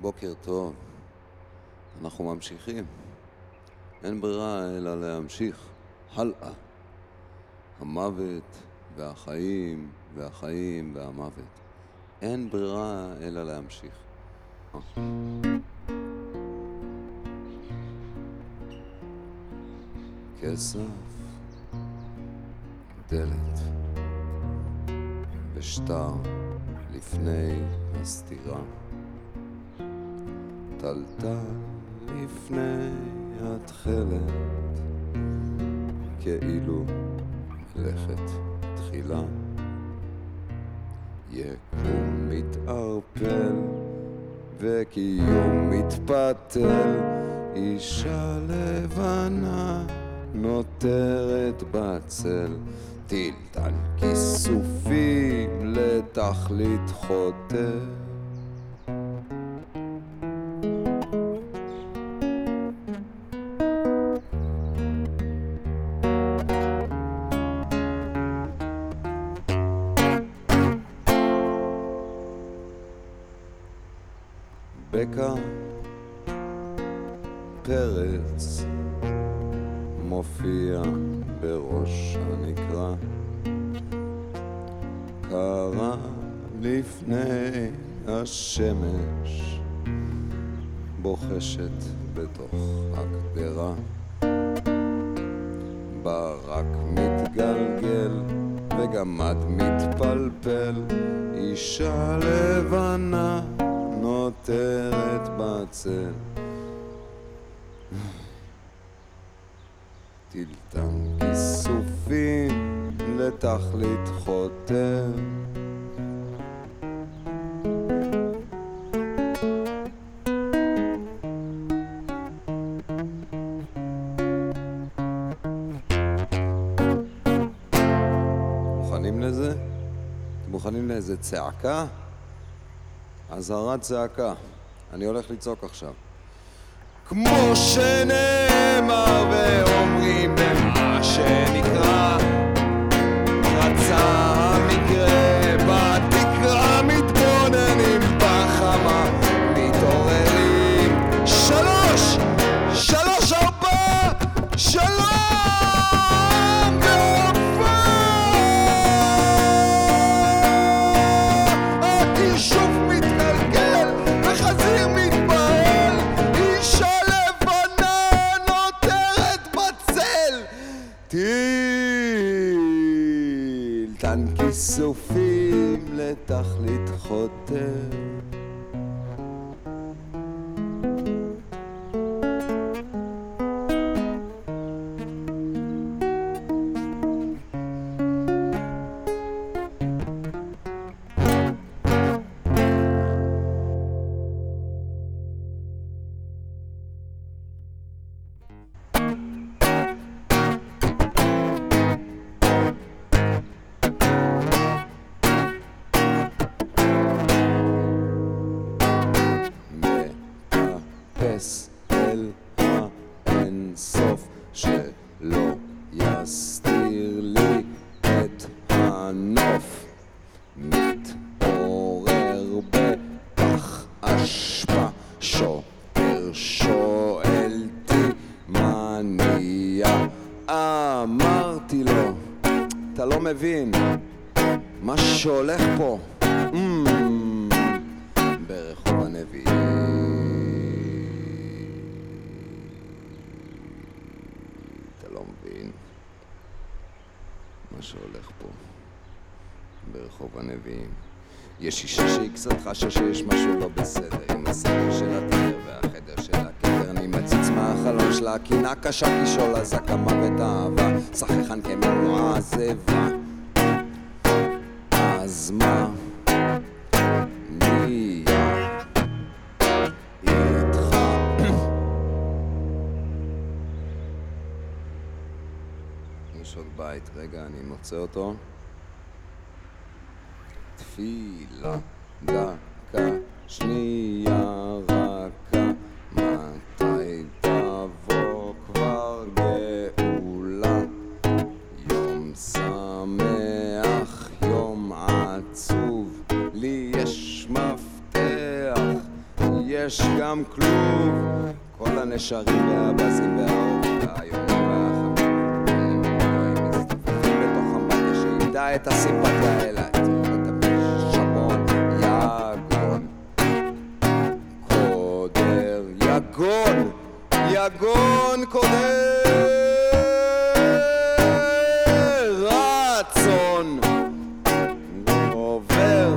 בוקר טוב. אנחנו ממשיכים. אין ברירה אלא להמשיך הלאה. המוות והחיים והחיים והמוות. אין ברירה אלא להמשיך. כסף, דלת, ושטר לפני הסתירה. טלטל לפני התכלת, כאילו מלאכת תחילה. יקום מתערפל וקיום מתפתל, אישה לבנה נותרת בצל, טילטל כיסופים לתכלית חוטא. מופיע בראש הנקרה קרה לפני השמש בוחשת בתוך הקדרה ברק מתגלגל וגמד מתפלפל. אישה לבנה נותרת בצל. טילטן כיסופים לתכלית מוכנים לאיזה צעקה? אזהרת צעקה. אני הולך לצעוק עכשיו. כמו שנאמר ואומרים במה שנקרא מחפש אל האינסוף שלא יסתיר לי את הנוף. מתעורר בפח אשפה שוטר שואל אותי מה נהיה אמרתי לו אתה לא מבין מה שהולך פה. ברחוב הנביאים מה שהולך פה. ברחוב הנביאים. יש אישה שהיא קצת חשה שיש משהו לא בסדר עם הסדר של התדר והחדר של הכתר אני מציץ מהחלון שלה קינה קשה כשאול אזעקה מוות אהבה. שחקן כמנוע עזבה אז מה יש עוד בית, רגע, אני מוצא אותו. תפילה, דקה, שנייה רכה, מתי תבוא כבר גאולה? יום שמח, יום עצוב, לי יש מפתח, יש גם כלוב. כל הנשרים והבזים והאור שאיבדה את הסימפתיה אלא את השבון יגון קודר יגון יגון קודר רצון עובר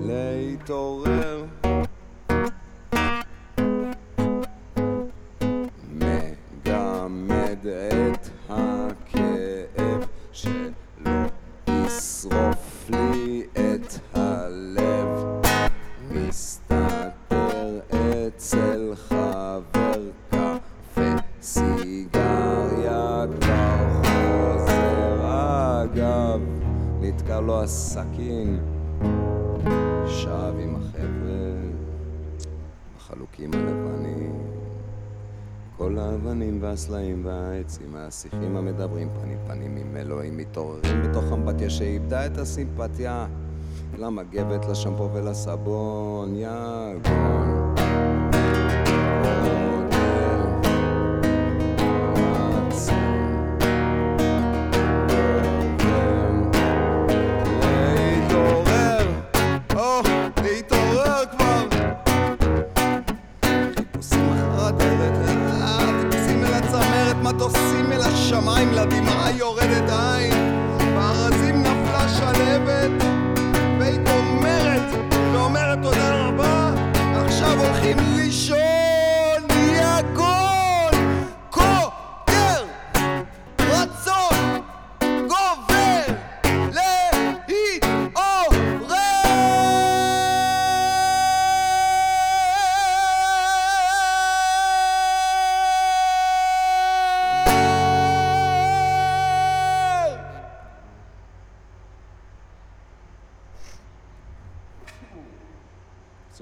להתעורר מגמד את החלוקים הלבנים. כל האבנים והסלעים והעצים השיחים המדברים פנים פנים עם אלוהים מתעוררים בתוך אמבטיה שאיבדה את הסימפתיה. למגבת, לשמפו ולסבון יגון להתעורר, להתעורר הצמרת, מטוסים אל השמיים, לדמעה יורדת עין, בארזים נפלה שלהבת, והיית אומרת, ואומרת תודה רבה, עכשיו הולכים לישון,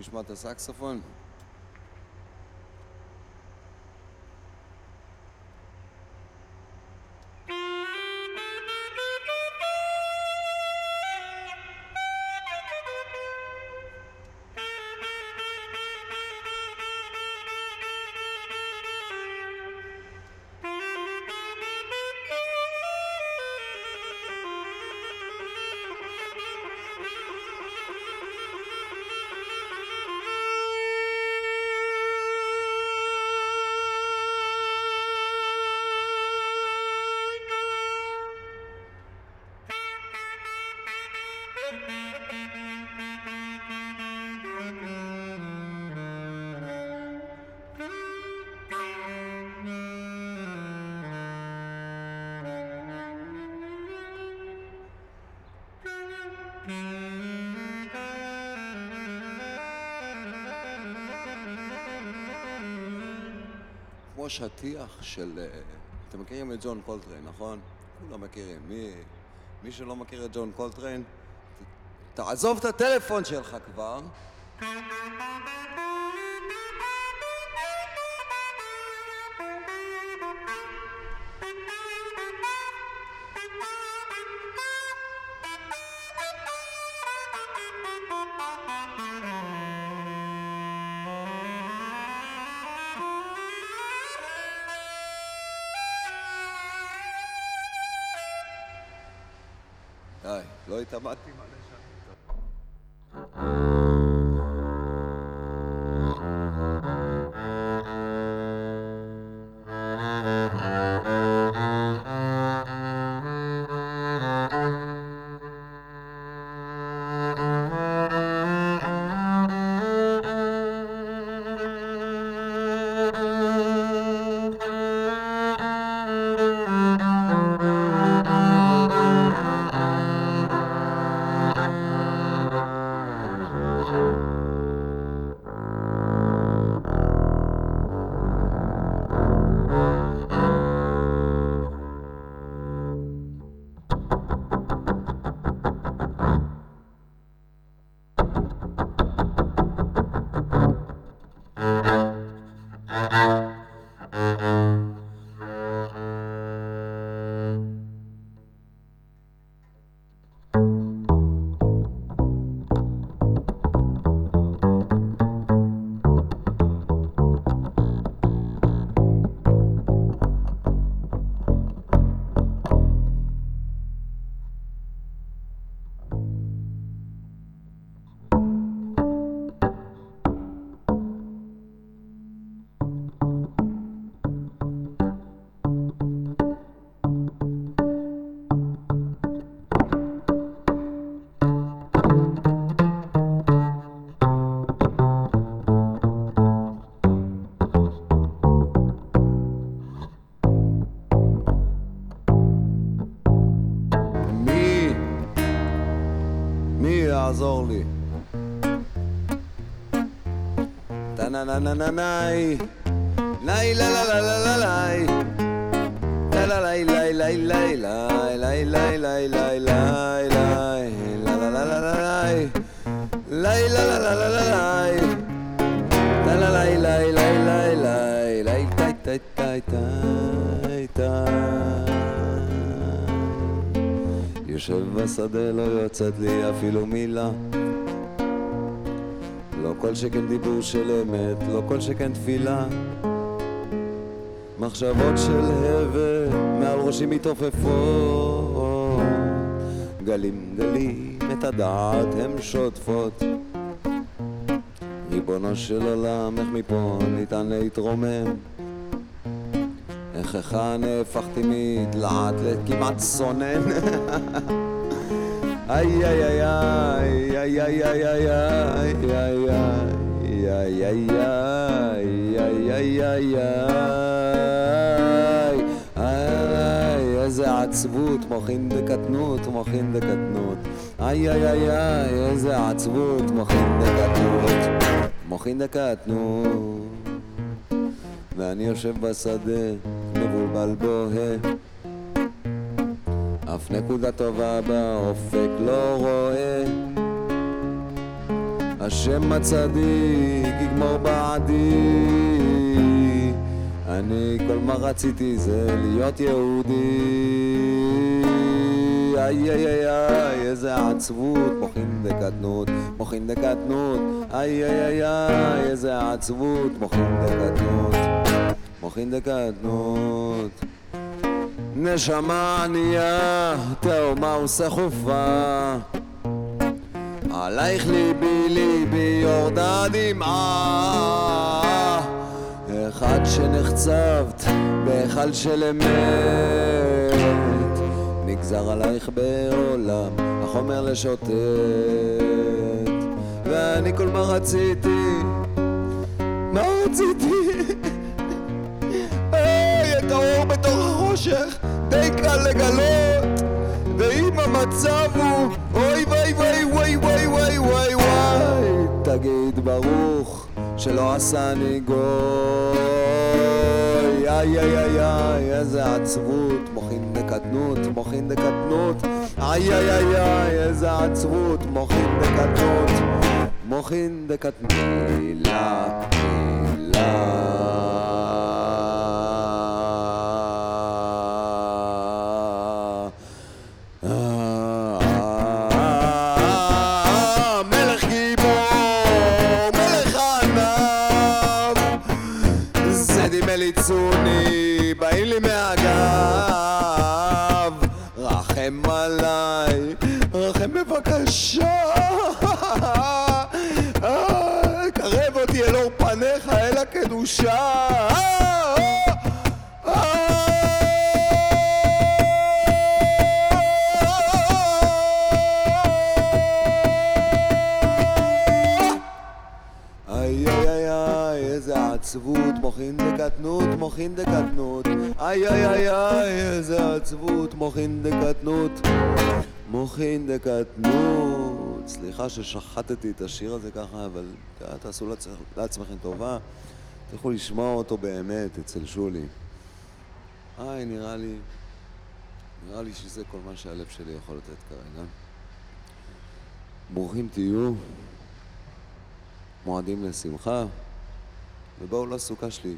רוצים לשמוע את הסקסופון? שטיח של... אה, אתם מכירים את ג'ון קולטריין, נכון? כולם מכירים. מי, מי שלא מכיר את ג'ון קולטריין, ת- תעזוב את הטלפון שלך כבר. לא התאמנתי מלא יעזור לי. טה-נה-נה-נה-נה-ניי, ניי לה לה לה לה לה לי טה לה לי לי לי לי לי לי לי לי לי לי לה לה לה לה לה לי לי לה לה לה לה לה לי טה לה לי לי לי לי לי לי לי לי לי לי יושב בשדה לא יוצאת לי אפילו מילה. לא כל שכן דיבור של אמת, לא כל שכן תפילה. מחשבות של הבל מעל ראשי מתעופפות. גלים גלים את הדעת הם שוטפות. ריבונו של עולם, איך מפה ניתן להתרומם? איך נהפכתי מדלעת לכמעט צונן? איי איי איי איי איי איי איי איי איי איי איי איי איי איי איזה עצבות, מוחין דקטנות, מוחין דקטנות איי איי איי איי איזה עצבות, מוחין דקטנות מוחין דקטנות ואני יושב בשדה, מבולבל בוהה. אף נקודה טובה באופק לא רואה. השם הצדיק יגמור בעדי. אני כל מה רציתי זה להיות יהודי. איי איי איי איי איזה עצבות. מוחין דקטנות מוחין דקטנות איי איי איי איי איזה עצבות. מוחין דקטנות מוחין דקטנות נשמה ענייה, תאומה וסחופה. עלייך ליבי ליבי יורדה דמעה. אחד שנחצבת בהיכל של אמת. נגזר עלייך בעולם החומר לשוטט. ואני כל מה רציתי מה רציתי? בתוך החושך די קל לגלות. ואם המצב הוא אוי ווי ווי ווי ווי ווי ווי ווי תגיד ברוך שלא עשני גוי. איי איי איי איי איזה עצבות. מוחין דקטנות מוחין דקטנות איי איי איי איי איזה עצבות. מוחין דקטנות מוחין דקטנות מילה מילה רחם בבקשה אה, קרב אותי אל אור פניך, אל הקדושה אה, איי איי איי, איזה עצבות, מוחין דקטנות, מוחין דקטנות איי איי איי איי, איזה עצבות, מוחין דקטנות מוחין דקטנות. סליחה ששחטתי את השיר הזה ככה, אבל אה, תעשו לעצמכם, טובה. תלכו לשמוע אותו באמת אצל שולי. היי, נראה לי, נראה לי שזה כל מה שהלב שלי יכול לתת כרגע. ברוכים תהיו. מועדים לשמחה, ובואו לסוכה שלי